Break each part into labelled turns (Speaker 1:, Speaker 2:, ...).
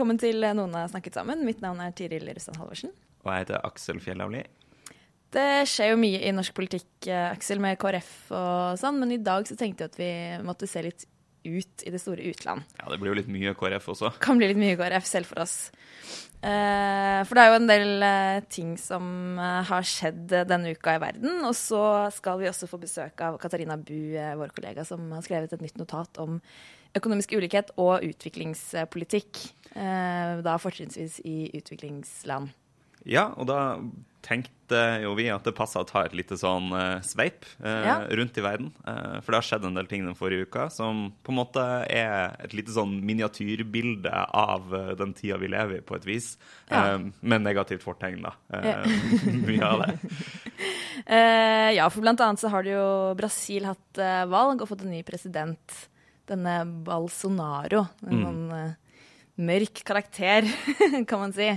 Speaker 1: Velkommen til Noen har snakket sammen. Mitt navn er Tiril Russland Halvorsen.
Speaker 2: Og jeg heter Aksel Fjellavli.
Speaker 1: Det skjer jo mye i norsk politikk, eh, Aksel, med KrF og sånn, men i dag så tenkte jeg at vi måtte se litt ut i det store utland.
Speaker 2: Ja, det blir jo litt mye KrF også.
Speaker 1: Kan bli litt mye KrF selv for oss. Eh, for det er jo en del eh, ting som har skjedd denne uka i verden. Og så skal vi også få besøk av Katarina Bu, vår kollega, som har skrevet et nytt notat om økonomisk ulikhet og utviklingspolitikk. Eh, da fortrinnsvis i utviklingsland.
Speaker 2: Ja, og da tenkte jo vi at det passa å ta et lite sånn eh, sveip eh,
Speaker 1: Ja.
Speaker 2: rundt i verden. For det har skjedd en del ting den forrige uka som på en måte er et lite sånn miniatyrbilde av den tida vi lever i, på et vis.
Speaker 1: Ja.
Speaker 2: Med negativt fortegn, da.
Speaker 1: Ja.
Speaker 2: mye av det.
Speaker 1: Ja, for blant annet så har det jo Brasil hatt valg og fått en ny president. Denne Bolsonaro. En
Speaker 2: Mm.
Speaker 1: sånn eh, mørk karakter, kan man si,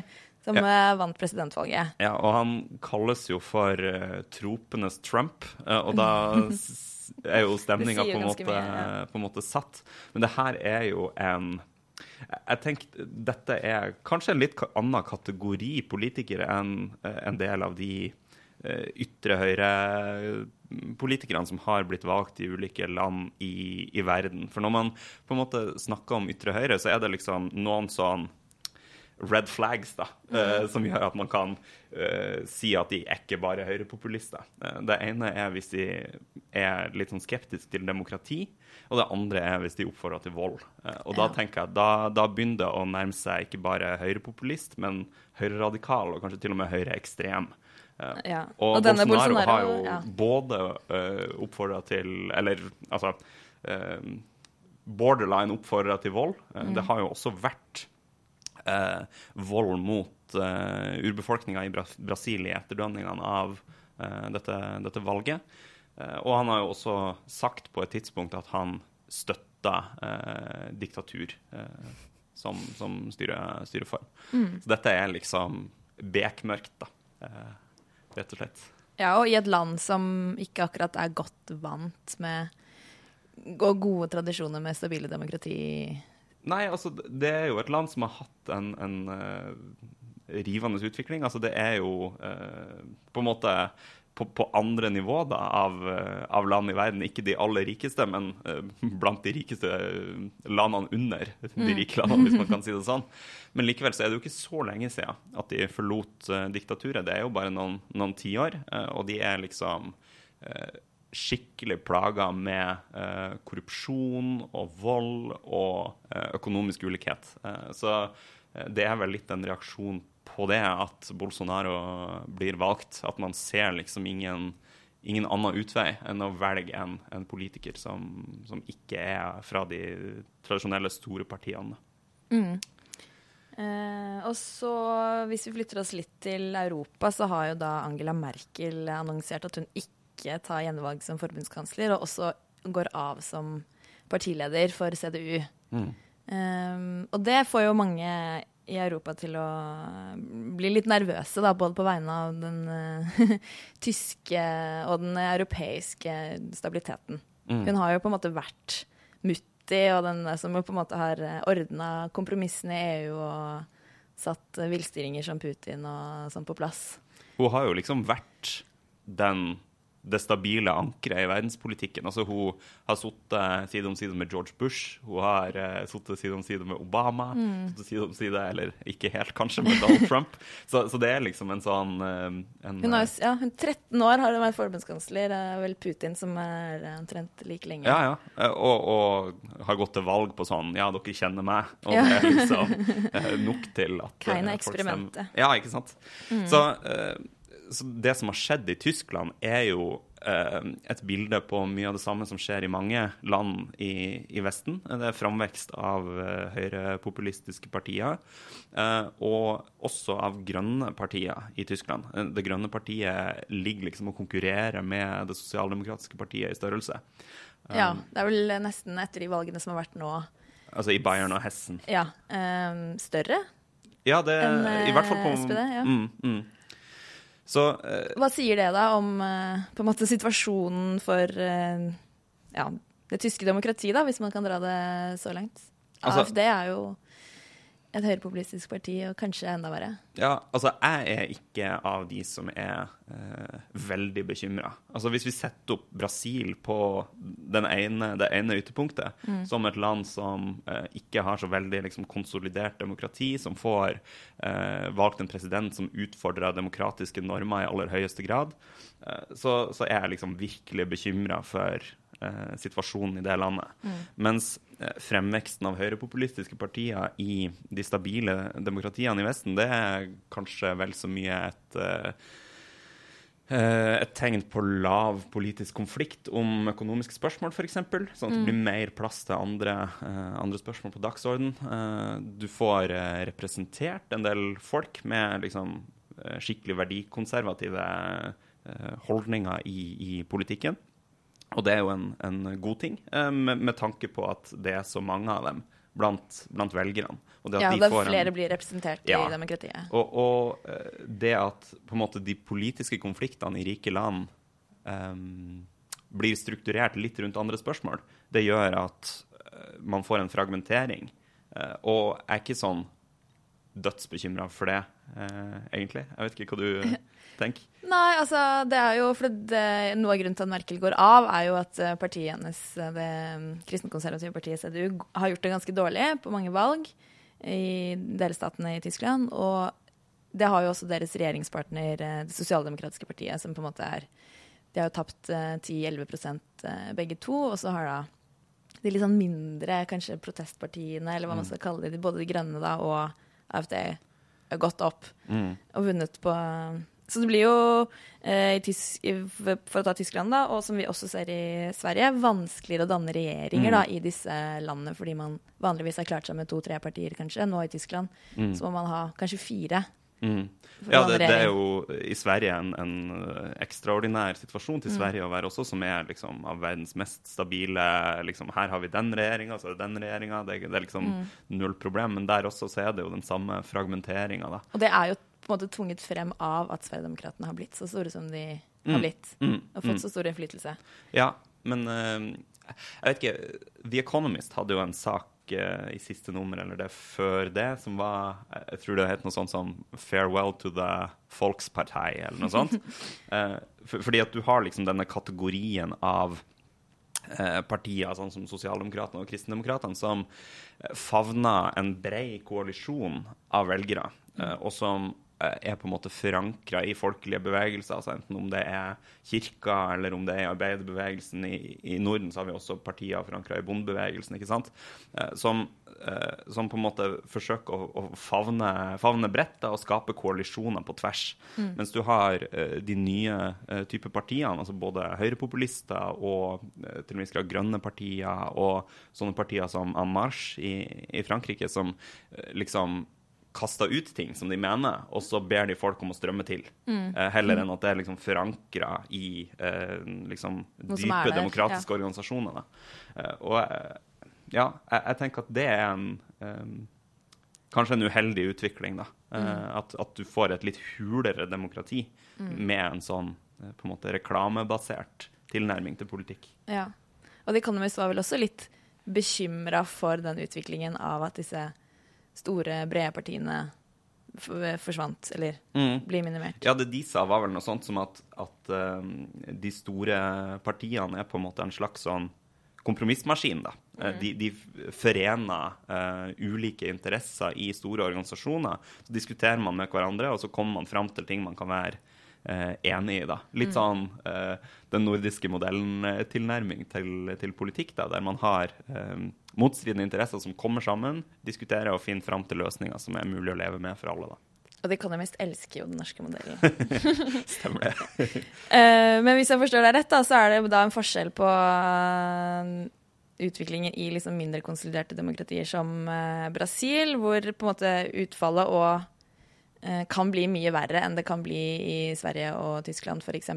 Speaker 1: som ja. vant presidentvalget.
Speaker 2: Ja, og han kalles jo for uh, tropenes Trump, uh, og da er jo stemninga på,
Speaker 1: ja.
Speaker 2: på en måte satt. Men det her er jo en jeg tenker Dette er kanskje en litt annen kategori politikere enn eh, en del av de ytre ytre høyre-politikerne som har blitt valgt i ulike land i, i verden. For når man på en måte snakker om ytre høyre, så er det liksom noen sånn red flags, da, eh, som gjør at man kan eh, si at de er ikke bare høyrepopulister. Eh, det ene er hvis de er litt sånn skeptiske til demokrati, og det andre er hvis de oppfordrer til vold. Eh, og da tenker jeg da, da begynner det å nærme seg ikke bare høyrepopulist, men høyreradikal, og kanskje til og med høyreekstrem. Eh,
Speaker 1: Ja.
Speaker 2: Og,
Speaker 1: Og
Speaker 2: Bolsonaro,
Speaker 1: Bolsonaro,
Speaker 2: har jo
Speaker 1: ja.
Speaker 2: både uh, oppfordra til Eller altså uh, Borderline oppfordra til vold. Uh,
Speaker 1: Mm.
Speaker 2: Det har jo også vært uh, vold mot uh, urbefolkninga i Bra Brasil i etterdønningene av eh, dette, dette valget. Eh, og han har jo også sagt på et tidspunkt at han støtta eh, diktatur eh, som, som styre, styreform.
Speaker 1: Mm.
Speaker 2: Så dette er liksom bekmørkt, da. Rett og slett.
Speaker 1: Ja, og i et land som ikke akkurat er godt vant med gode tradisjoner med stabile demokrati.
Speaker 2: Nei, altså det er jo et land som har hatt en, en uh, rivende utvikling. Altså det er jo uh, på en måte på, på andre nivå da, av, eh, av land i verden. Ikke de aller rikeste, men uh, blant de rikeste eh, landene under de rike landene, hvis man kan si det sånn. Men likevel så er det jo ikke så lenge siden at de forlot uh, diktaturet. Det er jo bare noen, noen tiår, uh, og de er liksom skikkelig plaga med korrupsjon og vold og økonomisk ulikhet. Så det er vel litt en reaksjon på det at Bolsonaro blir valgt. At man ser liksom ingen, ingen annen utvei enn å velge en, en politiker som, som ikke er fra de tradisjonelle store partiene.
Speaker 1: Eh, og så, hvis vi flytter oss litt til Europa, så har jo da Angela Merkel annonsert at hun ikke tar gjenvalg som forbundskansler, og også går av som partileder for CDU. Eh, og det får jo mange i Europa til å bli litt nervøse, da, både på vegne av den uh, tyske og den europeiske stabiliteten. Hun har jo på en måte vært mutti, og den som jo på en måte har ordna kompromissene i EU og satt eh, villstyringer som Putin og sånn på plass.
Speaker 2: Hun har jo liksom vært den det stabile ankeret i verdenspolitikken. Altså, hun har sittet side om side med George Bush, hun har uh, sittet side om side med Obama, sittet side om side, eller ikke helt kanskje, med Donald Trump. Så, så det er liksom en sånn eh, en,
Speaker 1: Hun har, ja, hun 13 år har hun vært forbundskansler. Det er vel Putin som er eh, omtrent like lenge.
Speaker 2: Ja, ja. Eh, Og, og har gått til valg på sånn Ja, dere kjenner meg. Og
Speaker 1: Ja.
Speaker 2: det er liksom eh, nok til at eh,
Speaker 1: Keine eksperimentet.
Speaker 2: Ja, ikke sant. Eh, så det som har skjedd i Tyskland, er jo eh, et bilde på mye av det samme som skjer i mange land i, i Vesten. Det er framvekst av eh, høyrepopulistiske partier, eh, og også av grønne partier i Tyskland. Det grønne partiet ligger liksom og konkurrerer med det sosialdemokratiske partiet i størrelse.
Speaker 1: Ja, det er vel nesten etter de valgene som har vært nå,
Speaker 2: Altså i Bayern og Hessen.
Speaker 1: ja, større
Speaker 2: Ja, det
Speaker 1: enn
Speaker 2: i hvert fall på
Speaker 1: SPD. Ja.
Speaker 2: Mm, mm. Så eh,
Speaker 1: Hva sier det da om eh, på en måte situasjonen for eh, ja, det tyske demokratiet, da, hvis man kan dra det så langt?
Speaker 2: Altså-
Speaker 1: AFD er jo et høyrepopulistisk parti, og kanskje enda verre.
Speaker 2: Ja, altså jeg er ikke av de som er eh, veldig bekymra. Altså hvis vi setter opp Brasil på den ene, det ene ytterpunktet, som et land som eh, ikke har så veldig liksom, konsolidert demokrati, som får eh, valgt en president som utfordrer demokratiske normer i aller høyeste grad, eh, så, så er jeg liksom virkelig bekymra for eh, situasjonen i det landet. Mens eh, fremveksten av høyrepopulistiske partier i de stabile demokratiene i Vesten, det er kanskje vel så mye et eh, eh, et tegn på lav politisk konflikt om økonomiske spørsmål, f.eks. Sånn at det blir mer plass til andre, eh, andre spørsmål på dagsorden. Eh, du får eh, representert en del folk med liksom, eh, skikkelig verdikonservative eh, holdninger i, i politikken. Og det er jo en, en god ting, eh, med, med tanke på at det er så mange av dem blant, blant velgerne. Og det at
Speaker 1: Ja,
Speaker 2: de
Speaker 1: der
Speaker 2: får en-
Speaker 1: flere blir representert
Speaker 2: Ja.
Speaker 1: i demokratiet.
Speaker 2: og, og eh, det at på en måte de politiske konfliktene i rike land um, blir strukturert litt rundt andre spørsmål, det gjør at man får en fragmentering. Og jeg er ikke sånn dødsbekymra for det, egentlig. Jeg vet ikke hva du tenker.
Speaker 1: Nei, altså, det er jo for det, Noe av grunnen til at Merkel går av, er jo at eh, partiet hennes, eh, det mm, kristenkonservative partiet CDU, har gjort det ganske dårlig på mange valg i delstatene i Tyskland. Og det har jo også deres regjeringspartner, eh, det sosialdemokratiske partiet, som på en måte er De har jo tapt eh, 10-11 eh, begge to, og så har da de litt sånn mindre kanskje protestpartiene, eller hva man skal kalle det, både De grønne da, og AFD, gått opp og vunnet på Så det blir jo, eh, for å ta Tyskland, da, og som vi også ser i Sverige, vanskeligere å danne regjeringer da, i disse landene, fordi man vanligvis har klart seg med to-tre partier, kanskje. Nå i Tyskland så må man ha kanskje fire.
Speaker 2: Mm. Ja, det, det er jo i Sverige en, en eh, ekstraordinær situasjon til Sverige å være også, som er liksom av verdens mest stabile liksom, Her har vi den regjeringa, så er det den regjeringa. Det, det er liksom null problem. Men der også så er det jo den samme fragmenteringa, da.
Speaker 1: Og det er jo på en måte tvunget frem av at Sverigedemokraterna har blitt så store som de har blitt.
Speaker 2: Mm,
Speaker 1: Og fått så stor innflytelse.
Speaker 2: Ja, men uh, jeg vet ikke The Economist hadde jo en sak uh, i siste nummer eller det før det, som var Jeg tror det het noe sånt som 'Farewell to the Volkspartei', eller noe sånt. uh, for, fordi at du har liksom denne kategorien av eh, partier, sånn som Sosialdemokratene og Kristendemokratene, som eh, favner en bred koalisjon av velgere, eh, og som eh, er på en måte forankra i folkelige bevegelser, altså enten om det er kirka eller om det er arbeiderbevegelsen. I, I Norden så har vi også partier forankra i bondebevegelsen, ikke sant? Eh, som, eh, som på en måte forsøker å, å favne, favne brettet og skape koalisjoner på tvers. Mens du har eh, de nye type partiene, altså både høyrepopulister og eh, til og med grad grønne partier, og sånne partier som En Marche i, i Frankrike, som eh, liksom kaster ut ting som de mener, og så ber de folk om å strømme til. Eh, heller enn at det er liksom forankra i eh, liksom dype
Speaker 1: er der,
Speaker 2: demokratiske organisasjoner. Da. Eh, og eh, ja, jeg, jeg tenker at det er en um, kanskje en uheldig utvikling. da. Mm. at, at du får et litt hulere demokrati med en sånn på en måte reklamebasert tilnærming til politikk.
Speaker 1: Ja. Og The Economist var vel også litt bekymra for den utviklingen av at disse store, brede partiene forsvant, eller
Speaker 2: Mm.
Speaker 1: blir minimert.
Speaker 2: Ja, det de sa, var vel noe sånt som at, at uh, de store partiene er på en måte en slags sånn kompromissmaskin. da. Mm. De, de forener uh, ulike interesser i store organisasjoner. Så diskuterer man med hverandre, og så kommer man fram til ting man kan være uh, enig i. da. Litt sånn eh, den nordiske modellen-tilnærming til, til politikk, da, der man har eh, motstridende interesser som kommer sammen, diskuterer og finner fram til løsninger som er mulig å leve med for alle. da.
Speaker 1: Og jeg mest elske jo den norske modellen.
Speaker 2: Stemmer det.
Speaker 1: Eh, men hvis jeg forstår deg rett, da, så er det da en forskjell på eh, utviklingen i liksom mindre konsoliderte demokratier som eh, Brasil, hvor på en måte utfallet og kan bli mye verre enn det kan bli i Sverige og Tyskland f.eks.,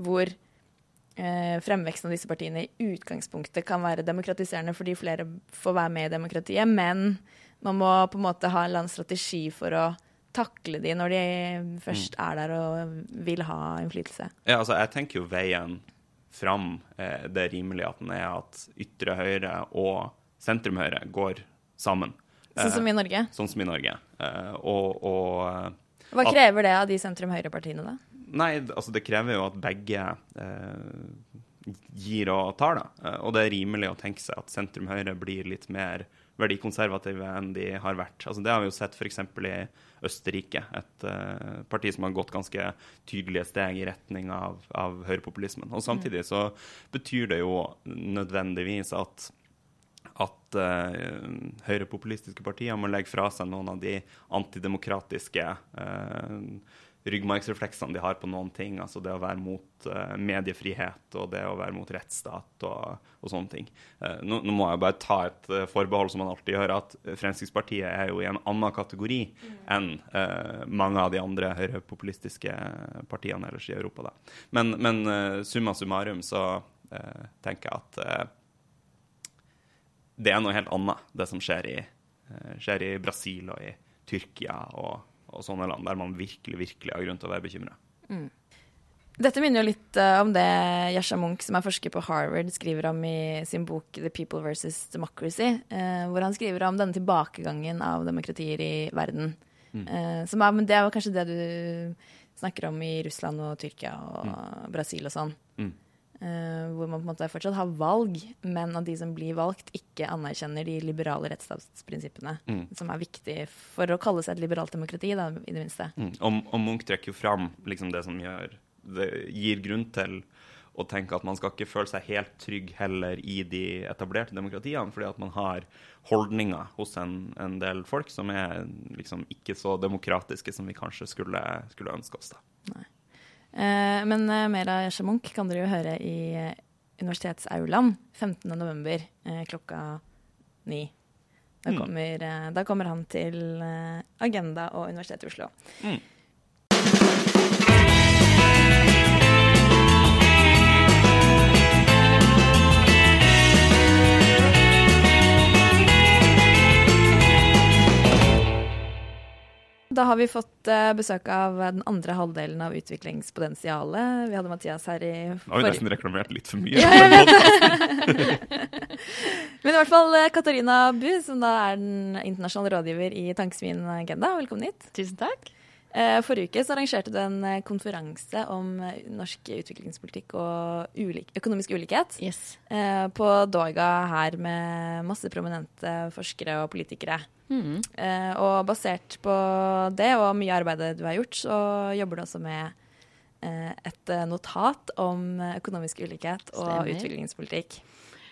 Speaker 1: hvor fremveksten av disse partiene i utgangspunktet kan være demokratiserende fordi flere får være med i demokratiet, men man må på en måte ha en eller annen strategi for å takle de når de først er der og vil ha innflytelse.
Speaker 2: Ja, altså, jeg tenker jo veien fram eh, Det rimelige at den er at ytre høyre og sentrum høyre går sammen.
Speaker 1: Sånn som i Norge.
Speaker 2: Eh, sånn som i Norge. Eh, og, og eh,
Speaker 1: Hva krever det av de sentrum-høyre-partiene, da?
Speaker 2: Nei, altså det krever jo at begge eh, gir og tar, da. Eh, og det er rimelig å tenke seg at sentrum-høyre blir litt mer verdikonservative enn de har vært. Altså det har vi jo sett f.eks. i Østerrike, et uh, parti som har gått ganske tydelige steg i retning av, av høyrepopulismen. Og samtidig så betyr det jo nødvendigvis at at uh, høyrepopulistiske partier må legge fra seg noen av de antidemokratiske uh, ryggmargsrefleksene de har på noen ting. Altså det å være mot uh, mediefrihet og det å være mot rettsstat og, og sånne ting. Uh, nå, nå, må jeg bare ta et uh, forbehold, som man alltid gjør, at Fremskrittspartiet er jo i en annen kategori mm. enn mange av de andre høyrepopulistiske partiene ellers i Europa. Da. Men, men summa summarum så tenker jeg at det er noe helt annet, det som skjer i, skjer i Brasil og i Tyrkia og og sånne land der man virkelig, virkelig har grunn til å være bekymra. Mm.
Speaker 1: Dette minner jo litt uh, om det Yasha Munch, som er forsker på Harvard, skriver om i sin bok 'The People versus Democracy', uh, hvor han skriver om denne tilbakegangen av demokratier i verden. Mm. Uh, som er, men det jo kanskje det du snakker om i Russland og Tyrkia og mm. Brasil og sånn. Uh, hvor man på en måte fortsatt har valg, men at de som blir valgt, ikke anerkjenner de liberale rettsstatsprinsippene, mm. som er viktig for å kalle seg et liberalt demokrati, da, i det minste.
Speaker 2: Mm. Og, og, Munch trekker jo fram liksom det som gjør, det gir grunn til å tenke at man skal ikke føle seg helt trygg heller i de etablerte demokratiene, fordi at man har holdninger hos en, en del folk som er liksom ikke så demokratiske som vi kanskje skulle, skulle ønske oss. da. Nei.
Speaker 1: Eh, men eh, mer av Munch kan dere jo høre i eh, Universitetsaulaen 15.11. klokka ni. Da mm. kommer, da kommer, han til Agenda og Universitetet i Oslo. Mm. Da har vi fått uh, besøk av den andre halvdelen av utviklingspotensialet. Vi hadde Mathias her i
Speaker 2: Nå har vi nesten reklamert litt for mye. Ja, jeg vet.
Speaker 1: Men i hvert fall uh, Katarina Bu, som da er den internasjonale rådgiver i Tankesmien Agenda. Velkommen hit.
Speaker 3: Tusen takk.
Speaker 1: Forrige uke så arrangerte du en konferanse om norsk utviklingspolitikk og ulik, økonomisk ulikhet.
Speaker 3: Yes.
Speaker 1: På Doiga her med masse prominente forskere og politikere. Mm. Eh, og basert på det og mye arbeid du har gjort, så jobber du også med eh, et notat om økonomisk ulikhet og Stemmer. utviklingspolitikk.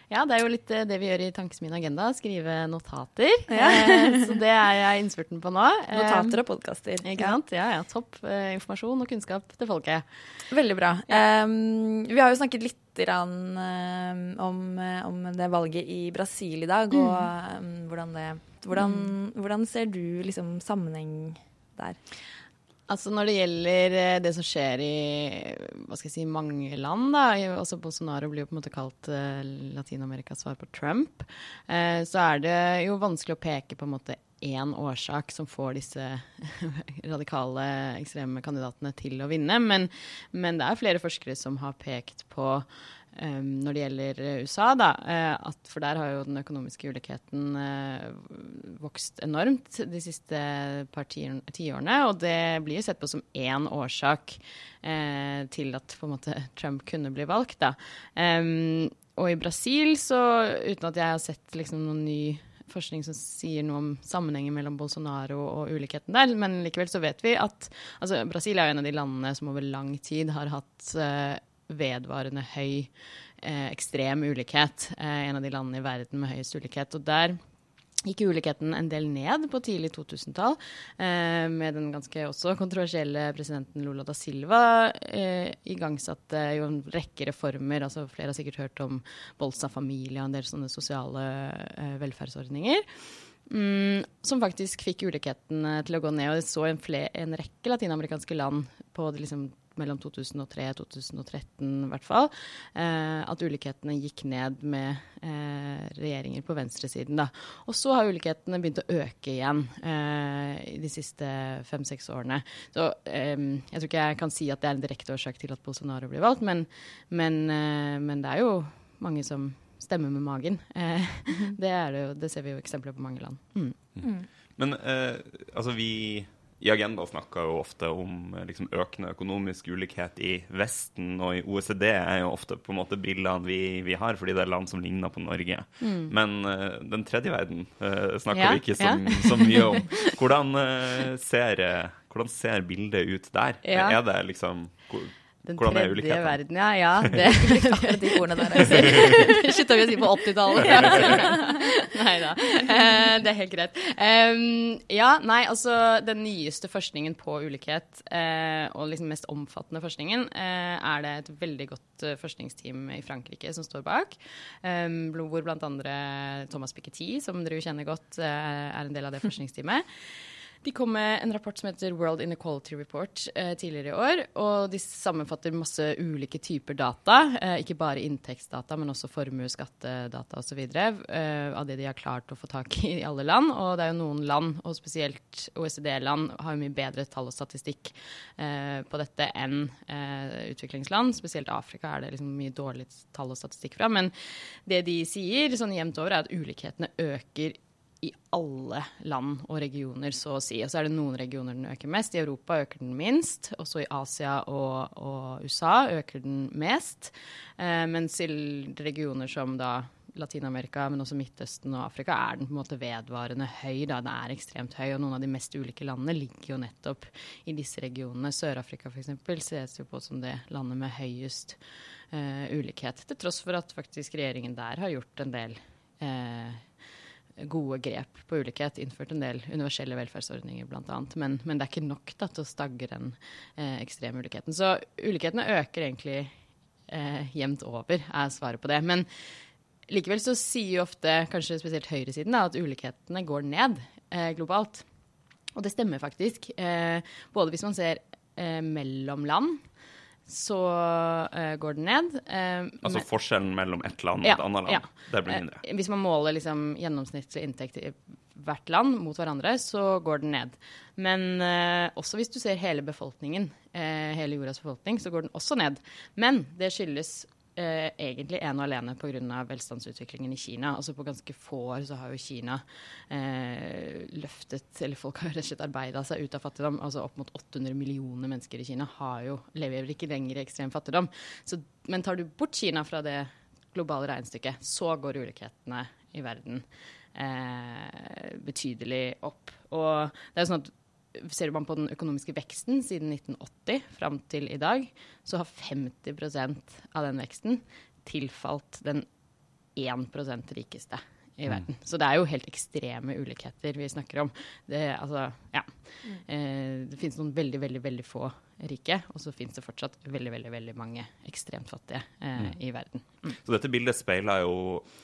Speaker 3: Ja, det er jo litt eh, det vi gjør i Tankesmien Agenda. Skrive notater. Ja. Eh, så det er jeg innspurten på nå.
Speaker 1: Notater og podkaster.
Speaker 3: Ikke sant? Ja, ja. Topp informasjon og kunnskap til folket.
Speaker 1: Veldig bra. Ja. Um, vi har jo snakket litt om, om, det valget i Brasil i dag, og um, hvordan det hvordan, mm. hvordan ser du liksom sammenheng der?
Speaker 3: Altså Når det gjelder eh, det som skjer i hva skal jeg si, mange land, da, også Bolsonaro blir jo på en måte kalt uh, Latin-Amerikas svar på Trump, uh, så er det jo vanskelig å peke på en måte én årsak som får disse radikale, ekstreme kandidatene til å vinne. Men, men det er flere forskere som har pekt på um, når det gjelder eh, USA, da, uh, at, for der har jo den økonomiske ulikheten uh, vokst enormt de siste par tiårene. Og det blir sett på som én årsak uh, til at måte, Trump kunne bli valgt. Da. Um, og i Brasil, så uten at jeg har sett liksom, noen ny forskning som sier noe om sammenhengen mellom Bolsonaro og ulikheten der. Men likevel så vet vi at altså, Brasil er jo en av de landene som over lang tid har hatt uh, vedvarende høy eh, ekstrem ulikhet. Eh, en av de landene i verden med høyest ulikhet. Og der gikk ulikheten en del ned på tidlig 2000-tall, eh, med den ganske også kontroversielle presidenten Lula da Silva eh, igangsatte jo en rekke reformer. altså Flere har sikkert hørt om Bolsa Familia og en del sånne sosiale eh, velferdsordninger. Mm, som faktisk fikk ulikheten eh, til å gå ned. Og jeg så en, fle- en rekke latinamerikanske land på det liksom mellom 2003 og 2013 i hvert fall, eh, at ulikhetene gikk ned med eh, regjeringer på venstresiden. Da. Og så har ulikhetene begynt å øke igjen eh, i de siste fem-seks årene. Så eh, jeg tror ikke jeg kan si at det er en direkte årsak til at Bolsonaro blir valgt, men, men, eh, men det er jo mange som stemmer med magen. Eh, det, er det, jo, det ser vi jo eksempler på mange land. Mm.
Speaker 2: Men eh, altså vi i Agenda snakker jo ofte om eh, liksom, økende økonomisk ulikhet i Vesten, og i OECD er jo ofte på en måte bildene vi, vi har, fordi det er land som ligner på Norge. Men uh, den tredje verden uh, snakker
Speaker 3: Ja,
Speaker 2: vi ikke så,
Speaker 3: ja.
Speaker 2: så mye om. Hvordan, uh, ser, hvordan ser bildet ut der?
Speaker 3: Ja.
Speaker 2: Er det liksom
Speaker 3: Den
Speaker 2: Hvordan er
Speaker 3: tredje
Speaker 2: ulikheten?
Speaker 3: verden, ja. ja det
Speaker 1: Akkurat de ordene der. det
Speaker 3: slutta vi å si på 80-tallet. nei da. Eh, det er helt greit. Um, ja, nei, altså den nyeste forskningen på ulikhet, eh, og liksom mest omfattende forskningen, eh, er det et veldig godt eh, forskningsteam i Frankrike som står bak. Um, hvor andre Thomas Piketty, som dere jo kjenner godt, eh, er en del av det forskningsteamet. De kom med en rapport som heter World Inequality Report eh, tidligere i år. Og de sammenfatter masse ulike typer data. Eh, ikke bare inntektsdata, men også formue, skattedata osv. Eh, av det de har klart å få tak i i alle land. Og det er jo noen land, og spesielt OECD-land, har jo mye bedre tall og statistikk eh, på dette enn eh, utviklingsland. Spesielt Afrika er det liksom mye dårlig tall og statistikk fra. Men det de sier sånn jevnt over, er at ulikhetene øker i alle land og regioner, så å si. Og så er det noen regioner den øker mest. I Europa øker den minst. Også i Asia og, og USA øker den mest. Eh, mens i regioner som da Latin-Amerika, men også Midtøsten og Afrika, er den på en måte vedvarende høy. Da. Den er ekstremt høy, og noen av de mest ulike landene ligger jo nettopp i disse regionene. Sør-Afrika f.eks. ses jo på som det landet med høyest eh, ulikhet, til tross for at faktisk regjeringen der har gjort en del eh, gode grep på ulikhet. Innført en del universelle velferdsordninger bl.a. Men, men det er ikke nok da, til å stagge den eh, ekstreme ulikheten. Så ulikhetene øker egentlig eh, jevnt over, er svaret på det. Men likevel så sier jo ofte, kanskje spesielt høyresiden, da, at ulikhetene går ned eh, globalt. Og det stemmer faktisk. Eh, både hvis man ser eh, mellom land, så uh, går den ned. Uh,
Speaker 2: Altså
Speaker 3: men-
Speaker 2: forskjellen mellom ett land og
Speaker 3: Ja,
Speaker 2: et annet land,
Speaker 3: ja.
Speaker 2: det blir mindre.
Speaker 3: Uh, Hvis man måler liksom gjennomsnittlig inntekt i hvert land mot hverandre, så går den ned. Men også hvis du ser hele befolkningen, hele jordas befolkning, så går den også ned. Men det skyldes eh, egentlig ene og alene pga. velstandsutviklingen i Kina. Altså På ganske få år så har jo Kina eh, løftet Eller folk har rett og slett arbeida seg ut av fattigdom. Altså Opp mot 800 millioner mennesker i Kina har jo, lever ikke lenger i ekstrem fattigdom. Så, men tar du bort Kina fra det globale regnestykket, så går ulikhetene i verden eh, betydelig opp. Og det er jo sånn at Ser man på den økonomiske veksten siden 1980 fram til i dag, så har 50% av den veksten tilfalt den 1% rikeste i verden. Så det er jo helt ekstreme ulikheter vi snakker om. Det, altså, ja. eh, det finnes noen veldig, veldig, veldig få rike, og så finnes det fortsatt veldig, veldig, veldig mange ekstremt fattige eh, i verden.
Speaker 2: Så dette bildet speiler jo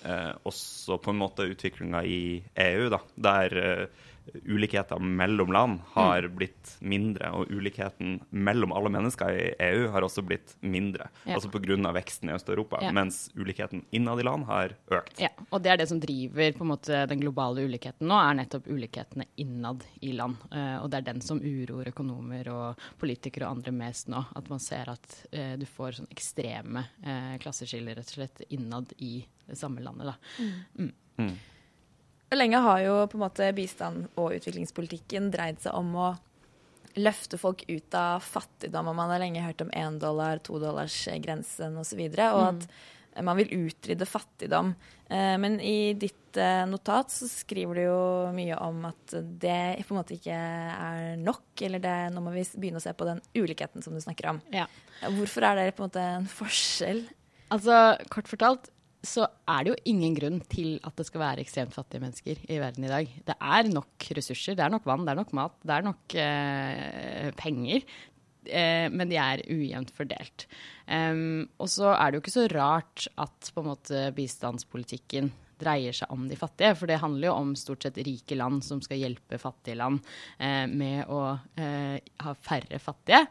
Speaker 2: eh, også på en måte utviklinga i EU, da, der eh, ulikheter mellom land har blitt mindre, og ulikheten mellom alle mennesker i EU har også blitt mindre.
Speaker 3: Ja.
Speaker 2: Altså pga. veksten i Øst-Europa,
Speaker 3: Ja.
Speaker 2: mens ulikheten innad i land har økt.
Speaker 3: Ja, og det er det som driver på en måte den globale ulikheten nå, er nettopp ulikhetene innad i land. Eh, og det er den som uroer økonomer og politikere og andre mest nå. At man ser at eh, du får sånn ekstreme eh, klasseskiller rett og slett innad i det samme landet. Da.
Speaker 1: Og Lenge har jo på en måte bistand og utviklingspolitikken dreid seg om å løfte folk ut av fattigdom. Og man har lenge hørt om én dollar, to dollars grensen osv. Og, så og at man vil utrydde fattigdom. Eh, Men i ditt eh, notat så skriver du jo mye om at det på en måte ikke er nok. Eller det, nå må vi begynne å se på den ulikheten som du snakker om.
Speaker 3: Ja.
Speaker 1: Hvorfor er det på en måte en forskjell?
Speaker 3: Altså, kort fortalt så er det jo ingen grunn til at det skal være ekstremt fattige mennesker i verden i dag. Det er nok ressurser, det er nok vann, det er nok mat, det er nok eh, penger. Eh, men de er ujevnt fordelt. Um, og så er det jo ikke så rart at på en måte bistandspolitikken dreier seg om de fattige. For det handler jo om stort sett rike land som skal hjelpe fattige land eh, med å eh, ha færre fattige.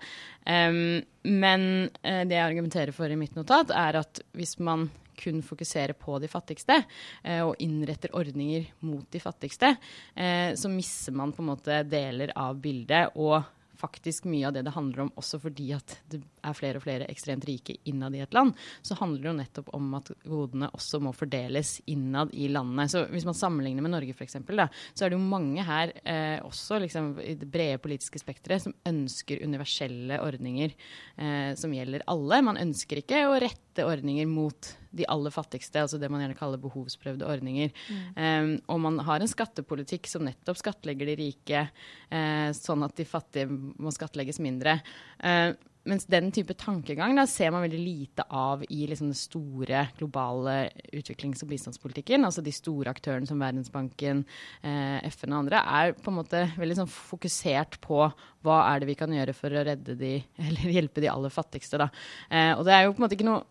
Speaker 3: Um, men eh, det jeg argumenterer for i mitt notat, er at hvis man kun fokuserer på de fattigste eh, og innretter ordninger mot de fattigste, eh, så misser man på en måte deler av bildet. og faktisk mye av det det handler om, også fordi at det er flere og flere ekstremt rike innad i et land, så handler det jo nettopp om at godene også må fordeles innad i landene. Så hvis man sammenligner med Norge f.eks., så er det jo mange her, eh, også liksom, i det brede politiske spekteret, som ønsker universelle ordninger eh, som gjelder alle. Man ønsker ikke å rette ordninger mot de aller fattigste, altså det man gjerne kaller behovsprøvde ordninger. Mm. Um, og man har en skattepolitikk som nettopp skattlegger de rike, uh, sånn at de fattige må skattlegges mindre. Uh, mens den type tankegang da, ser man veldig lite av i liksom, den store globale utviklings- og bistandspolitikken. Altså de store aktørene som Verdensbanken, eh, FN og andre er på en måte veldig sånn, fokusert på hva er det vi kan gjøre for å redde de, eller hjelpe de aller fattigste. Da. Eh, og det er jo på en måte ikke noe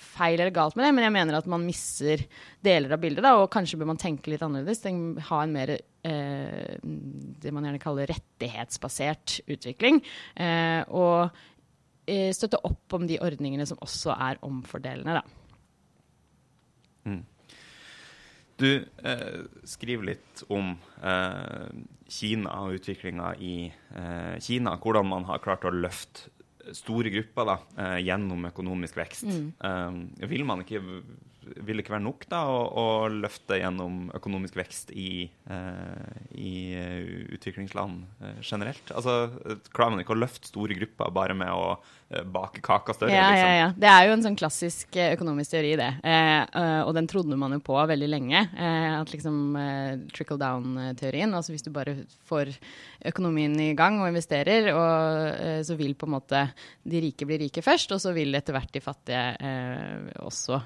Speaker 3: feil eller galt med det, men jeg mener at man misser deler av bildet. Da, og kanskje bør man tenke litt annerledes. Ha en mer eh, det man gjerne kaller rettighetsbasert utvikling. Eh, og eh, støtte opp om de ordningene som også er omfordelende. Da.
Speaker 2: Mm. Du eh, skriver litt om eh, Kina og utviklinga i eh, Kina. Hvordan man har klart å løfte store grupper da, eh, gjennom økonomisk vekst. Mm. Um, vil man ikke vil det ikke være nok da, å, å løfte gjennom økonomisk vekst i, eh, i utviklingsland eh, generelt? Altså, Klarer man ikke å løfte store grupper bare med å eh, bake kaka større?
Speaker 3: Ja,
Speaker 2: liksom?
Speaker 3: ja, ja. Det er jo en sånn klassisk økonomisk teori, det. og den trodde man jo på veldig lenge. at liksom trickle down-teorien. Altså hvis du bare får økonomien i gang og investerer, og så vil på en måte de rike bli rike først, og så vil etter hvert de fattige også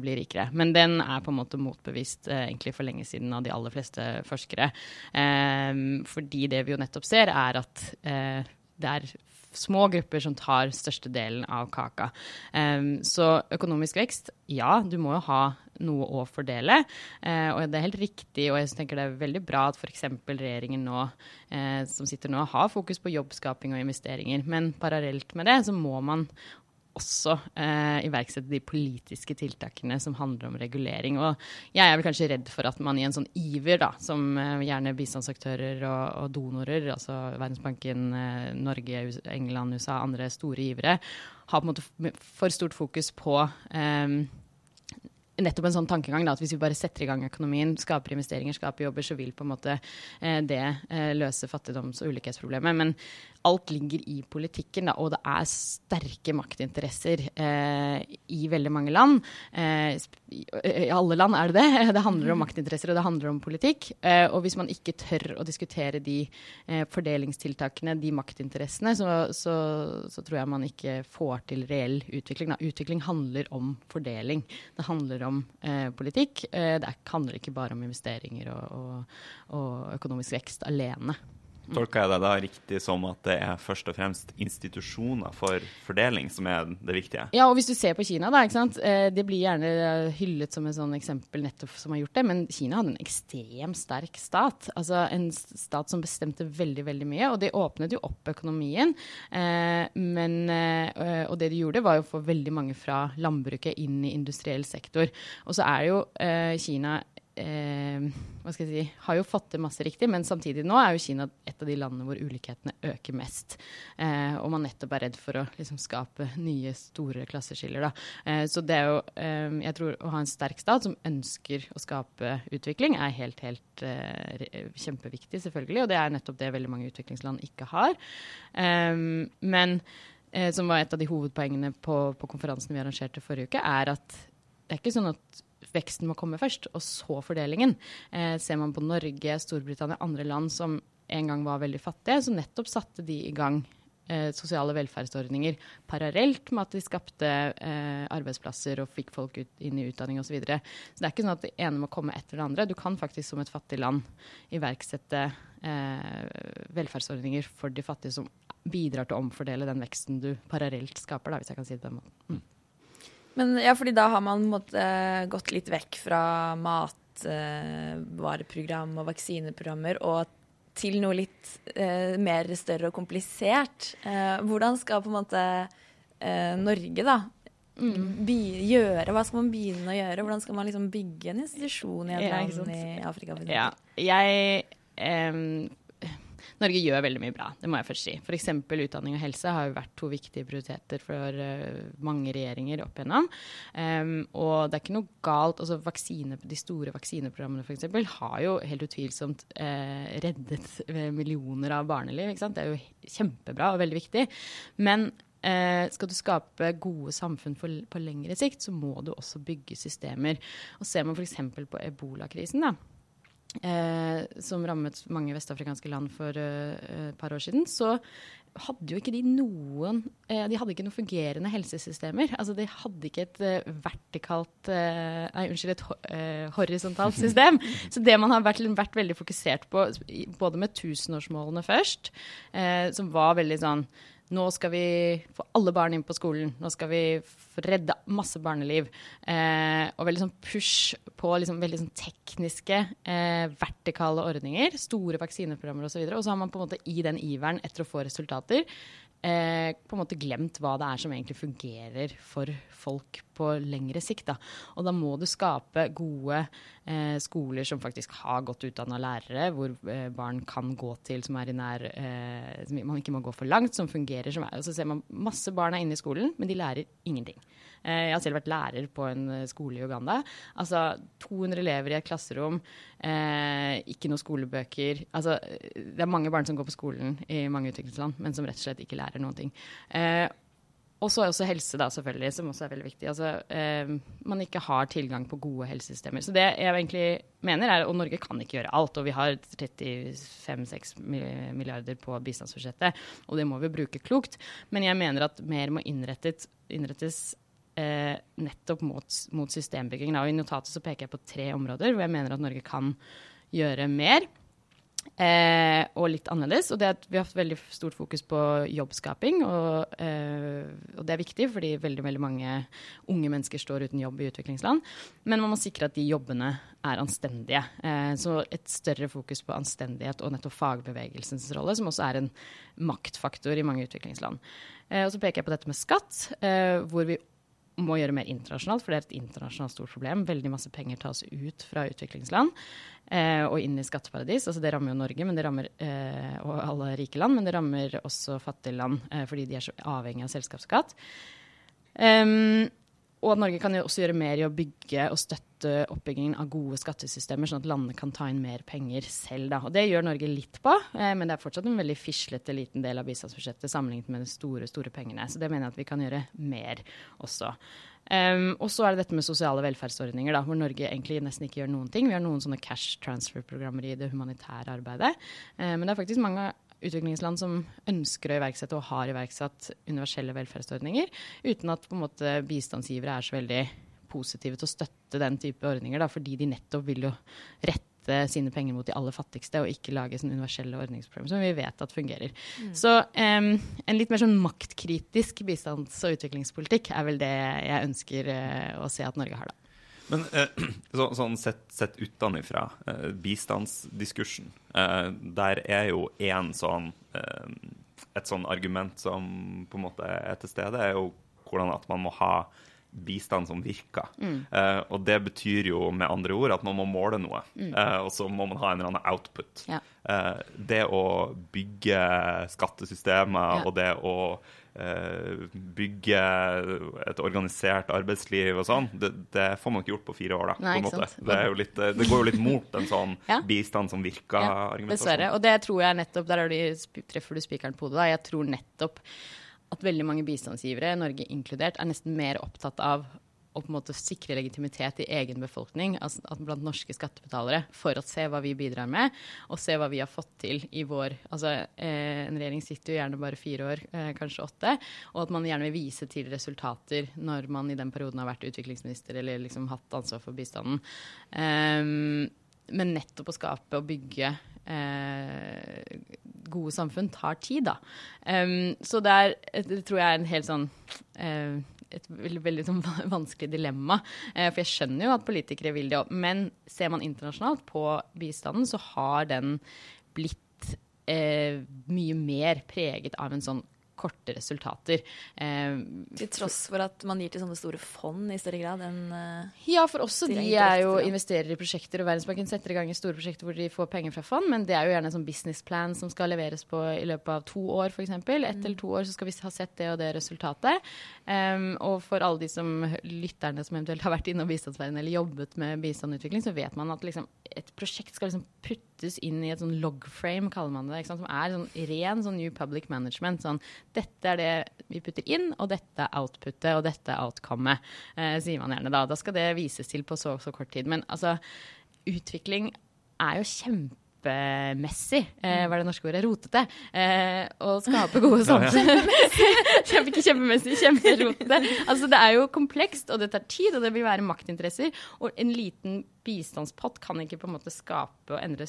Speaker 3: bli rike rikere. Men den er på en måte motbevist eh, egentlig for lenge siden av de aller fleste forskere. Eh, fordi det vi jo nettopp ser, er at eh, det er små grupper som tar størstedelen av kaka. Um, så økonomisk vekst, ja, du må jo ha noe å fordele. Uh, og det er helt riktig, og jeg tenker det er veldig bra at f.eks. regjeringen nå, uh, som sitter nå, har fokus på jobbskaping og investeringer. Men parallelt med det så må man også eh, iverksette de politiske tiltakene som handler om regulering. Og jeg er vel kanskje redd for at man i en sånn iver, da, som eh, gjerne bistandsaktører og, og, donorer, altså Verdensbanken, eh, Norge, England, USA, andre store givere, har på en måte for stort fokus på eh, nettopp en sånn tankegang da, at hvis vi bare setter i gang økonomien, skaper investeringer, skaper jobber, så vil på en måte eh, det eh, løse fattigdoms- og ulikhetsproblemet. Men alt ligger i politikken, da, og det er sterke maktinteresser eh, i veldig mange land. Eh, I alle land er det det. Det handler om maktinteresser, og det handler om politikk. Eh, og hvis man ikke tør å diskutere de eh, fordelingstiltakene, de maktinteressene, så, så, så, tror jeg man ikke får til reell utvikling. Da. Utvikling handler om fordeling. Det handler om eh, politikk. det handler ikke bare om investeringer og, og, og økonomisk vekst alene.
Speaker 2: Tolker jeg deg da riktig som at det er først og fremst institusjoner for fordeling som er det viktige?
Speaker 3: Ja, og hvis du ser på Kina, da, ikke sant? Eh, det blir gjerne hyllet som et sånn eksempel nettopp som har gjort det, men Kina hadde en ekstremt sterk stat. Altså en stat som bestemte veldig, veldig mye, og det åpnet jo opp økonomien. Eh, men, eh, og det de gjorde, var jo å få veldig mange fra landbruket inn i industriell sektor. Og så er jo Kina eh, hva skal jeg si, har jo fått til masse riktig, men samtidig nå er jo Kina et av de landene hvor ulikhetene øker mest. Eh, og man nettopp er redd for å liksom, skape nye, store klasseskiller. Da. Eh, så det er jo eh, Jeg tror å ha en sterk stat som ønsker å skape utvikling, er helt, helt eh, kjempeviktig, selvfølgelig. Og det er nettopp det veldig mange utviklingsland ikke har. Men som var et av de hovedpoengene på, på konferansen vi arrangerte forrige uke, er at det er ikke sånn at veksten må komme først, og så fordelingen. Eh, ser man på Norge, Storbritannia, andre land som en gang var veldig fattige, så nettopp satte de i gang eh, sosiale velferdsordninger parallelt med at de skapte eh, arbeidsplasser og fikk folk ut, inn i utdanning osv. Så, videre. så det er ikke sånn at det ene må komme etter det andre. Du kan faktisk som et fattig land iverksette eh, velferdsordninger for de fattige som bidrar til å omfordele den veksten du parallelt skaper, da, hvis jeg kan si det på den måten. Mm.
Speaker 1: Men ja, fordi da har man måtte, gått litt vekk fra matvareprogram og vaksineprogrammer og til noe litt eh, mer større og komplisert. Eh, hvordan skal på en måte eh, Norge da mm. gjøre? Hva skal man begynne å gjøre? Hvordan skal man liksom bygge en institusjon i et land i Afrika?
Speaker 3: Ja, jeg Norge gjør veldig mye bra, det må jeg først si. F.eks. utdanning og helse har jo vært to viktige prioriteter for uh, mange regjeringer opp igjennom. Um, og det er ikke noe galt altså vaksine, De store vaksineprogrammene f.eks. har jo helt utvilsomt uh, reddet eh, millioner av barneliv. ikke sant? Det er jo kjempebra og veldig viktig. Men Eh, skal du skape gode samfunn for, på lengre sikt, så må du også bygge systemer. Og Ser man f.eks. på ebolakrisen, da, eh, som rammet mange vestafrikanske land for eh, et par år siden, så hadde jo ikke de noen eh, De hadde ikke noen fungerende helsesystemer. Altså de hadde ikke et vertikalt Nei, unnskyld, et horisontalt system. Så det man har vært, vært, veldig fokusert på, både med tusenårsmålene først, som var veldig sånn nå skal vi få alle barn inn på skolen. Nå skal vi redde masse barneliv. Eh, og veldig sånn push på liksom veldig sånn tekniske, eh, vertikale ordninger. Store vaksineprogrammer osv. Og, så og så har man på en måte i den iveren etter å få resultater eh, på en måte glemt hva det er som egentlig fungerer for folk på lengre sikt. Da. Og da må du skape gode eh, skoler som faktisk har godt utdanna lærere, hvor eh, barn kan gå til som er i nær eh, Som man ikke må gå for langt, som fungerer som er. Og så ser man masse barn er inne i skolen, men de lærer ingenting. Eh, jeg har selv vært lærer på en eh, skole i Uganda. Altså 200 elever i et klasserom, eh, ikke noen skolebøker. Altså, det er mange barn som går på skolen i mange utviklingsland, men som rett og slett ikke lærer noen ting. Eh, og så er også helse, da, selvfølgelig, som også er veldig viktig. Altså, eh, man ikke har tilgang på gode helsesystemer. Så det jeg egentlig mener er, og Norge kan ikke gjøre alt, og vi har 35-6 milliarder på bistandsbudsjettet, og det må vi bruke klokt. Men jeg mener at mer må innrettes eh, nettopp mot, mot systembygging. Og I notatet så peker jeg på tre områder hvor jeg mener at Norge kan gjøre mer. Eh, og litt annerledes. Og det at vi har hatt veldig stort fokus på jobbskaping. Og, eh, og, det er viktig, fordi veldig veldig mange unge mennesker står uten jobb i utviklingsland. Men man må sikre at de jobbene er anstendige. Eh, så et større fokus på anstendighet og nettopp fagbevegelsens rolle, som også er en maktfaktor i mange utviklingsland. Eh, og så peker jeg på dette med skatt, eh, hvor vi må gjøre mer internasjonalt, for det er et internasjonalt stort problem. Veldig masse penger tas ut fra utviklingsland eh, og inn i skatteparadis. Altså det rammer jo Norge rammer, eh, og alle rike land, men det rammer også fattige land eh, fordi de er så avhengig av selskapsskatt. Um, og Norge kan jo også gjøre mer i å bygge og støtte oppbyggingen av gode skattesystemer, sånn at landene kan ta inn mer penger selv. Da. Og det gjør Norge litt på, eh, men det er fortsatt en veldig fislete liten del av bistandsbudsjettet sammenlignet med de store, store pengene. Så det mener jeg at vi kan gjøre mer også. Um, og så er det dette med sosiale velferdsordninger, da, hvor Norge egentlig nesten ikke gjør noen ting. Vi har noen sånne cash transfer-programmer i det humanitære arbeidet. Uh, men det er faktisk mange utviklingsland som ønsker å iverksette og har iverksatt universelle velferdsordninger, uten at på en måte bistandsgivere er så veldig positive til å støtte den type ordninger, da, fordi de nettopp vil jo rette sine penger mot de aller fattigste, og ikke lage sånn universelle ordningsprogrammer som vi vet at fungerer. Mm. Så um, en litt mer sånn maktkritisk bistands- og utviklingspolitikk er vel det jeg ønsker uh, å se at Norge har, da.
Speaker 2: Men eh, så, sånn sett, sett utenfra, eh, bistandsdiskursen, eh, der er jo én sånn eh, Et sånn argument som på en måte er til stede, er jo hvordan at man må ha bistand som virker. Mm. Eh, og det betyr jo med andre ord at man må måle noe, mm. Eh, og så må man ha en eller annen output. Ja. det å bygge skattesystemer ja. og det å bygge et organisert arbeidsliv og sånn, det, det, får man ikke gjort på fire år. da, Nei, på en måte. Det, litt, eh, det, går jo litt mot en sånn ja. bistand som virker. Ja,
Speaker 3: dessverre. Og det tror jeg nettopp, der du, treffer du spikeren på hodet. Jeg tror nettopp at veldig mange bistandsgivere, Norge inkludert, er nesten mer opptatt av å på en måte sikre legitimitet i egen befolkning, altså blant norske skattebetalere, for å se hva vi bidrar med, og se hva vi har fått til i vår Altså, eh, en regjering sitter jo gjerne bare fire år, eh, kanskje åtte, og at man gjerne vil vise til resultater når man i den perioden har vært utviklingsminister eller liksom hatt ansvar for bistanden. Um, men nettopp å skape og bygge eh, gode samfunn tar tid, da. Um, så det, er, det tror jeg er en helt sånn eh, et veldig, veldig sånn vanskelig dilemma. Eh, for jeg skjønner jo at politikere vil det òg. Men ser man internasjonalt på bistanden, så har den blitt eh, mye mer preget av en sånn korte resultater.
Speaker 1: Eh, til tross for at man gir til sånne store fond i større grad enn uh,
Speaker 3: Ja, for også de er jo investerer i prosjekter, og Verdensbanken setter i gang i store prosjekter hvor de får penger fra fond, men det er jo gjerne en sånn businessplan som skal leveres på i løpet av to år, f.eks. Ett mm. eller to år så skal vi ha sett det og det resultatet. Um, og for alle de som lytterne som eventuelt har vært innom bistandsverdenen eller jobbet med bistandutvikling, så vet man at liksom, et prosjekt skal liksom puttes inn i et sånn logframe, kaller man det, som er sånn ren sånn new public management. sånn dette er det vi putter inn, og dette er outputet, og dette er outcomet, eh, sier man gjerne da. Da skal det vises til på så så kort tid. Men altså, utvikling er jo kjempemessig, eh, var det norske ordet, rotete. Eh, å skape gode samfunn. Ja, ikke kjempemessig, kjemperotete. Altså, det er jo komplekst, og det tar tid, og det vil være maktinteresser. Og en liten bistandspott kan ikke på en måte skape og endre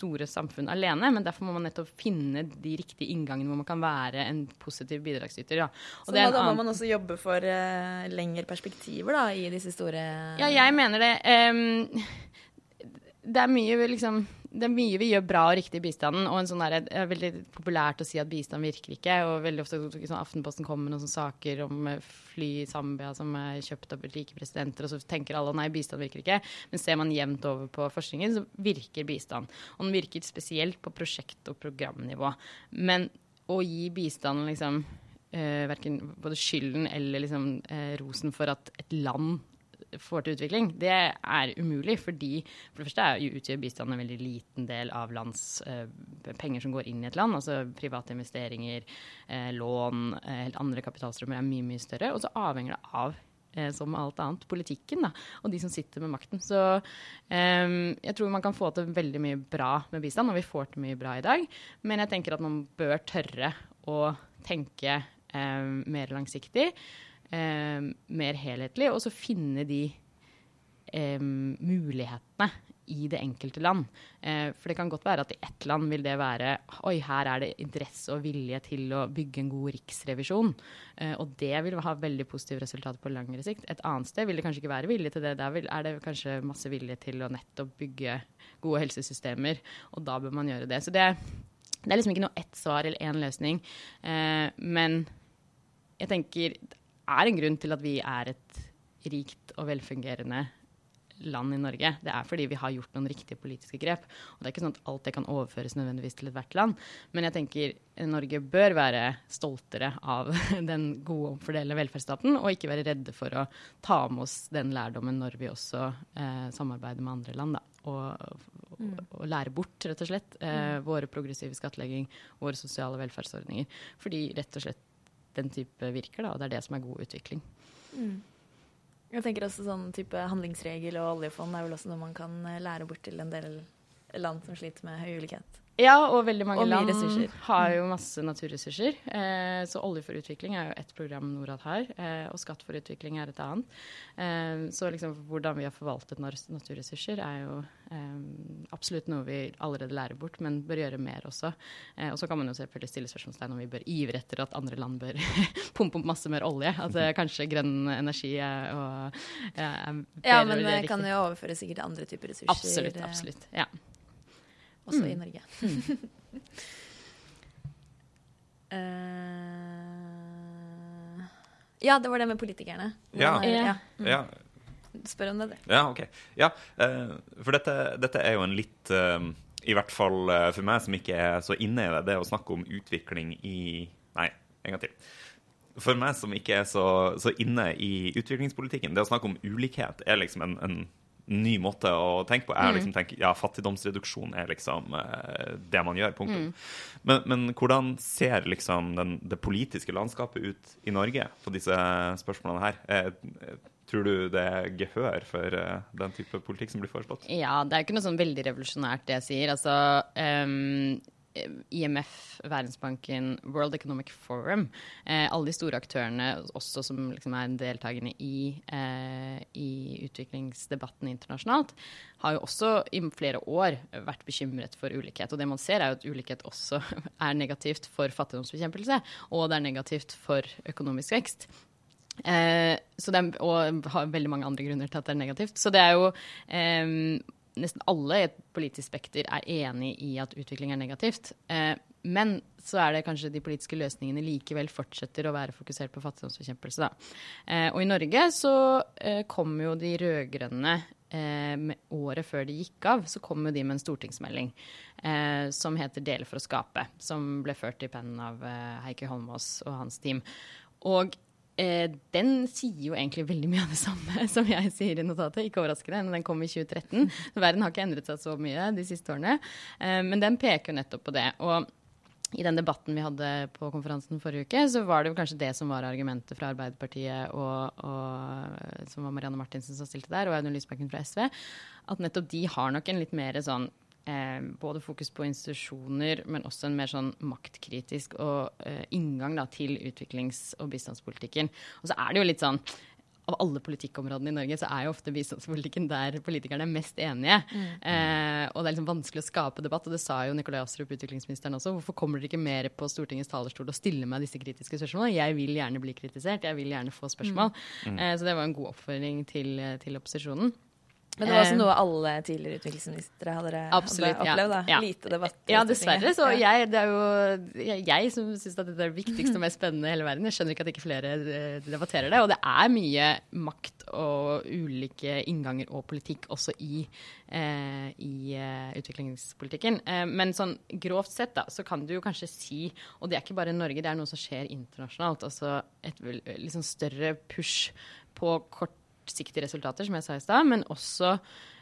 Speaker 3: store samfunn alene, men derfor må man nettopp finne de riktige inngangene hvor man kan være en positiv bidragsyter. Ja.
Speaker 1: Så da, da må man også jobbe for uh, lengre perspektiver da, i disse store
Speaker 3: Ja, jeg mener det. Um, det er mye liksom det er mye vi gjør bra og riktig i bistanden. og en sånn der, Det er veldig populært å si at bistand virker ikke. og veldig ofte sånn, Aftenposten kommer med noen sånne saker om eh, fly i Zambia som er kjøpt av rike presidenter, og så tenker alle nei, bistand virker ikke. Men ser man jevnt over på forskningen, så virker bistand. Og den virker spesielt på prosjekt- og programnivå. Men å gi bistand liksom eh, verken både skylden eller liksom, eh, rosen for at et land får til utvikling, det er umulig. Fordi for det første er, utgjør bistand en veldig liten del av lands eh, penger som går inn i et land. Altså private investeringer, eh, lån, eh, helt andre kapitalstrømmer er mye, mye større. Og så avhenger det av eh, som alt annet, politikken da, og de som sitter med makten. Så um, jeg tror man kan få til veldig mye bra med bistand, og vi får til mye bra i dag. Men jeg tenker at man bør tørre å tenke um, mer langsiktig mer helhetlig, og så finne de eh, mulighetene i det enkelte land. Eh, for det kan godt være at i ett land vil det være Oi, her er det interesse og vilje til å bygge en god riksrevisjon. Eh, og det vil ha veldig positive resultater på lengre sikt. Et annet sted vil det kanskje ikke være vilje til det. Der er det kanskje masse vilje til å nettopp bygge gode helsesystemer, og da bør man gjøre det. Så det, det er liksom ikke noe ett svar eller én løsning. Eh, men jeg tenker er en grunn til at vi er et rikt og velfungerende land i Norge. Det er fordi vi har gjort noen riktige politiske grep. Og det er ikke sånn at alt det kan overføres nødvendigvis til ethvert land. Men jeg tenker Norge bør være stoltere av den gode omfordelende velferdsstaten, og ikke være redde for å ta med oss den lærdommen når vi også eh, samarbeider med andre land. Da. Og, og, mm. og, lære bort, rett og slett, eh, mm. våre progressive skattlegging, våre sosiale velferdsordninger. Fordi rett og slett den type virker, da, og det er det som er god utvikling. Mm.
Speaker 1: Jeg tenker også sånn type handlingsregel og oljefond er vel også noe man kan eh, lære bort til en del land som sliter med høy ulikhet.
Speaker 3: Ja, og veldig mange og land ressurser. har jo masse naturressurser. Eh, så Olje for utvikling er jo ett program Norad har, eh, og Skatt for utvikling er et annet. Eh, så liksom hvordan vi har forvaltet naturressurser er jo eh, absolutt noe vi allerede lærer bort, men bør gjøre mer også. Eh, og så kan man jo selvfølgelig stille spørsmålstegn om vi bør ivre etter at andre land bør pumpe opp masse mer olje. At altså, kanskje grønn energi er, og,
Speaker 1: er Ja, men det kan jo overføre sikkert andre typer ressurser.
Speaker 3: Absolutt, absolutt. ja
Speaker 1: også mm. i Norge. uh, ja, det var det med politikerne.
Speaker 2: Ja. Men, ja.
Speaker 1: ja. Spør om det, du.
Speaker 2: Ja, OK. Ja, uh, for dette, dette, er jo en litt uh, I hvert fall for meg som ikke er så inne i det, det å snakke om utvikling i Nei, en gang til. For meg som ikke er så, så inne i utviklingspolitikken, det å snakke om ulikhet er liksom en, en ny måte å tenke på. Jeg mm. liksom tenker, ja, Fattigdomsreduksjon er liksom uh, det man gjør. punktum. Mm. Men, men, hvordan ser liksom den, det politiske landskapet ut i Norge på disse spørsmålene her? Jeg Tror du det er gehør for uh, den type politikk som blir foreslått?
Speaker 3: Ja, det er ikke noe sånn veldig revolusjonært det jeg sier. Altså, um, IMF, Verdensbanken, World Economic Forum, eh, alle de store aktørene også som liksom er deltakende i, eh, i, utviklingsdebatten internasjonalt, har jo også i flere år vært bekymret for ulikhet. Og det man ser, er jo at ulikhet også er negativt for fattigdomsbekjempelse, og det er negativt for økonomisk vekst. Eh, er, og har veldig mange andre grunner til at det er negativt. Så det er jo eh, Nesten alle i et politisk spekter er enig i at utvikling er negativt. Eh, men så er det kanskje de politiske løsningene likevel fortsetter å være fokusert på fattigdomsbekjempelse. Eh, og i Norge så eh, kom jo de rød-grønne eh, året før de gikk av, så kom jo de med en stortingsmelding eh, som heter 'Dele for å skape', som ble ført i pennen av Heikki Holmås og hans team. Og eh, den sier jo egentlig veldig mye av det samme som jeg sier i notatet. Ikke overraskende, når den kom i 2013. Verden har ikke endret seg så mye de siste årene. Eh, men den peker jo nettopp på det. Og i den debatten vi hadde på konferansen forrige uke, så var det jo kanskje det som var argumentet fra Arbeiderpartiet, og, og som var Marianne Martinsen som stilte der, og Audun Lysbakken fra SV, at nettopp de har nok en litt mer sånn eh, både fokus på institusjoner, men også en mer sånn maktkritisk og, eh, inngang da, til utviklings- og bistandspolitikken. Og så er det jo litt sånn av alle politikkområdene i Norge, så er jo ofte bistandspolitikken der politikerne er mest enige. Mm. Eh, og det er liksom vanskelig å skape debatt, og det sa jo Nikolai Astrup, utviklingsministeren også. Hvorfor kommer dere ikke mer på Stortingets talerstol og stiller meg disse kritiske spørsmålene? Jeg vil gjerne bli kritisert, jeg vil gjerne få spørsmål. Mm. Eh, så det var en god oppfordring til, til opposisjonen.
Speaker 1: Men det var også eh, noe alle tidligere utviklingsministre hadde, Absolutt, hadde opplevd? da, ja. Lite debatt?
Speaker 3: Ja, dessverre. Så jeg, det er jo jeg, jeg som syns at dette er det viktigste og mest spennende i hele verden. Jeg skjønner ikke at ikke flere eh, debatterer det. Og det er mye makt og ulike innganger og politikk også i, eh, i uh, utviklingspolitikken. Eh, men sånn grovt sett da, så kan du jo kanskje si, og det er ikke bare Norge, det er noe som skjer internasjonalt, altså et liksom større push på kort kortsiktige resultater, som jeg sa i stad, men også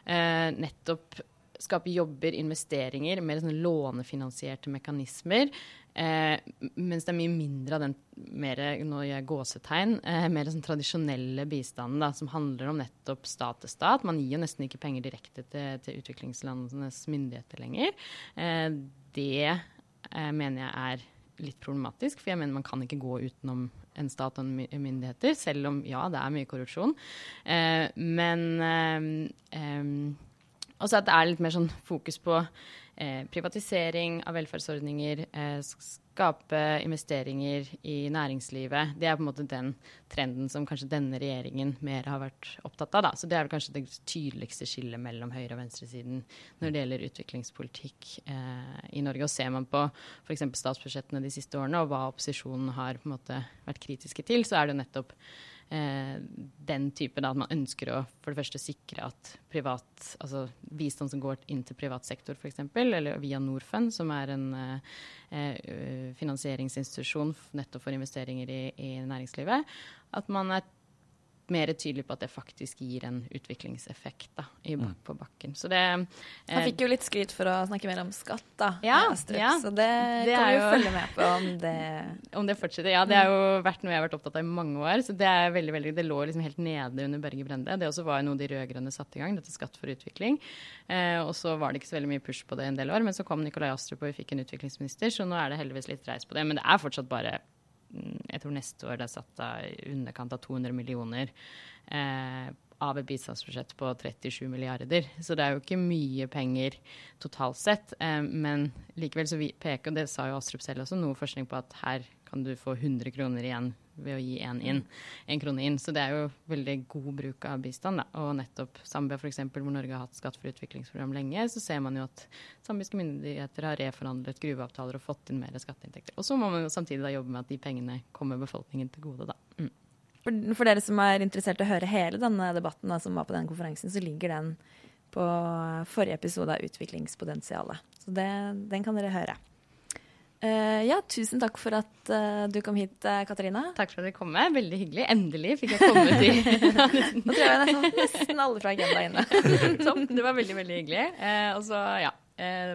Speaker 3: eh, nettopp skape jobber, investeringer, mer sånn lånefinansierte mekanismer. Eh, mens det er mye mindre av den mer nå gjør jeg gåsetegn, eh, mer sånn tradisjonelle bistanden da, som handler om nettopp stat til stat. Man gir jo nesten ikke penger direkte til, til utviklingslandenes myndigheter lenger. Eh, det eh, mener jeg er litt problematisk, for jeg mener man kan ikke gå utenom en stat og myndigheter, selv om ja, det er mye korrupsjon. Eh, men eh, eh, også at det er litt mer sånn fokus på privatisering av velferdsordninger, eh, skape investeringer i næringslivet. Det er på en måte den trenden som kanskje denne regjeringen mer har vært opptatt av. Da. Så det er kanskje det tydeligste skillet mellom høyre- og venstresiden når det gjelder utviklingspolitikk eh, i Norge. Og ser man på f.eks. statsbudsjettene de siste årene, og hva opposisjonen har måte vært kritiske til, så er det nettopp Eh, den type at man ønsker å for det første sikre at privat, altså bistand som går inn til privat sektor f.eks., eller via Norfund, som er en eh, eh finansieringsinstitusjon nettopp for investeringer i, i næringslivet, at man er mer tydelig på at det faktisk gir en utviklingseffekt da, i, mm. på bakken. Så det,
Speaker 1: eh, Han fikk jo litt skryt for å snakke mer om skatt, da.
Speaker 3: Ja, ja.
Speaker 1: Så det, det kan vi jo følge med på om det
Speaker 3: Om det fortsetter. Ja, det har jo vært noe jeg har vært opptatt av i mange år. Så det er veldig, veldig, det lå liksom helt nede under Børge Brende. Det også var noe de rød-grønne satte i gang, dette Skatt for utvikling. Eh, og så var det ikke så veldig mye push på det en del år, men så kom Nikolai Astrup og vi fikk en utviklingsminister, så nå er det heldigvis litt reis på det. Men det er fortsatt bare jeg tror neste år det er satt av underkant av 200 millioner eh, av et bistandsbudsjett på 37 milliarder. Så det er jo ikke mye penger totalt sett. Eh, men likevel så vi peker, og det sa jo Astrup selv også, noe forskning på at her kan du få 100 kroner igjen ved å gi én inn, en krone inn. Så det er jo veldig god bruk av bistand. Da. Og nettopp Zambia f.eks., hvor Norge har hatt skatt for utviklingsprogram lenge, så ser man jo at zambiske myndigheter har reforhandlet gruveavtaler og fått inn mer skatteinntekter. Og så må man jo samtidig da jobbe med at de pengene kommer befolkningen til gode, da. Mm.
Speaker 1: For, for, dere som er interessert i å høre hele denne debatten da, som var på den konferansen, så ligger den på forrige episode av Utviklingspotensialet. Så det, den kan dere høre. Uh, ja, tusen takk for at uh, du kom hit, uh, Katarina.
Speaker 3: Takk for at jeg kom. Med. Veldig hyggelig. Endelig fikk jeg komme til
Speaker 1: Nå tror jeg nesten, nesten alle fra Agenda inne.
Speaker 3: Topp. det var veldig, veldig hyggelig. og så, ja.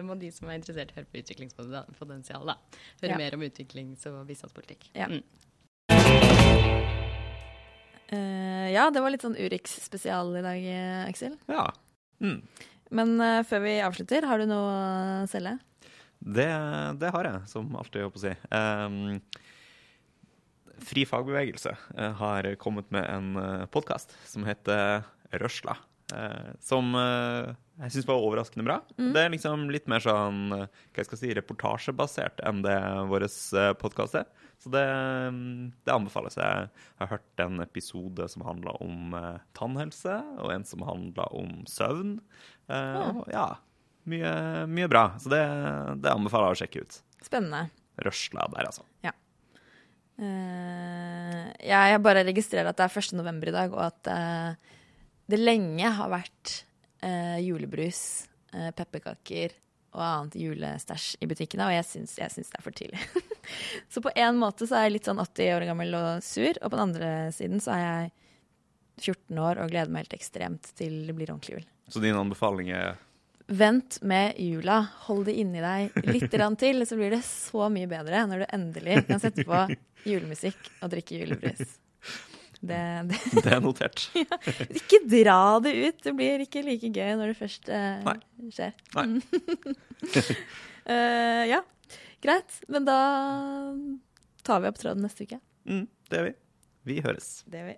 Speaker 3: må de som er interessert, høre på utviklingspotensial. da. Høre ja. mer om utviklings- og bistandspolitikk. Ja. Mm.
Speaker 1: Eh, ja, det var litt sånn Urix-spesial i dag, eh, Aksel.
Speaker 2: Ja. Mm.
Speaker 1: Men eh, før vi avslutter, har du noe å selge?
Speaker 2: Det, det har jeg, som alltid, holdt på å si. Um, Fri fagbevegelse eh, har kommet med en uh, podkast som heter Røsla. eh, som eh, jeg syns var overraskende bra. Det er liksom litt mer sånn eh, hva jeg skal si, reportasjebasert enn det vår uh, podkast er. Så det, mm, det anbefales. Jeg har hørt en episode som handla om eh, tannhelse, og en som handla om søvn. Eh, og ja, mye, mye bra. Så det, det anbefaler jeg å sjekke ut.
Speaker 1: Spennende.
Speaker 2: Røsla der, altså.
Speaker 1: Ja. jeg bare registrerer at det er 1. november i dag, og at uh, det lenge har vært uh, julebrus, uh, pepperkaker og annet julestæsj i butikkene, og jeg syns, jeg syns det er for tidlig. så på en måte så er jeg litt sånn 80 år gammel og sur, og på den andre siden så er jeg 14 år og gleder meg helt ekstremt til det blir ordentlig jul.
Speaker 2: Så din anbefaling er
Speaker 1: Vent med jula. Hold det inni deg litt til, så blir det så mye bedre når du endelig kan sette på julemusikk og drikke julebrus. Det, det.
Speaker 2: Det er notert.
Speaker 1: Ikke dra det ut. Det blir ikke like gøy når det først eh,
Speaker 2: Nei.
Speaker 1: skjer.
Speaker 2: Nei.
Speaker 1: uh, ja, greit. Men da tar vi opp tråden neste uke.
Speaker 2: Mm, det gjør vi. Vi høres.
Speaker 1: Det gjør vi.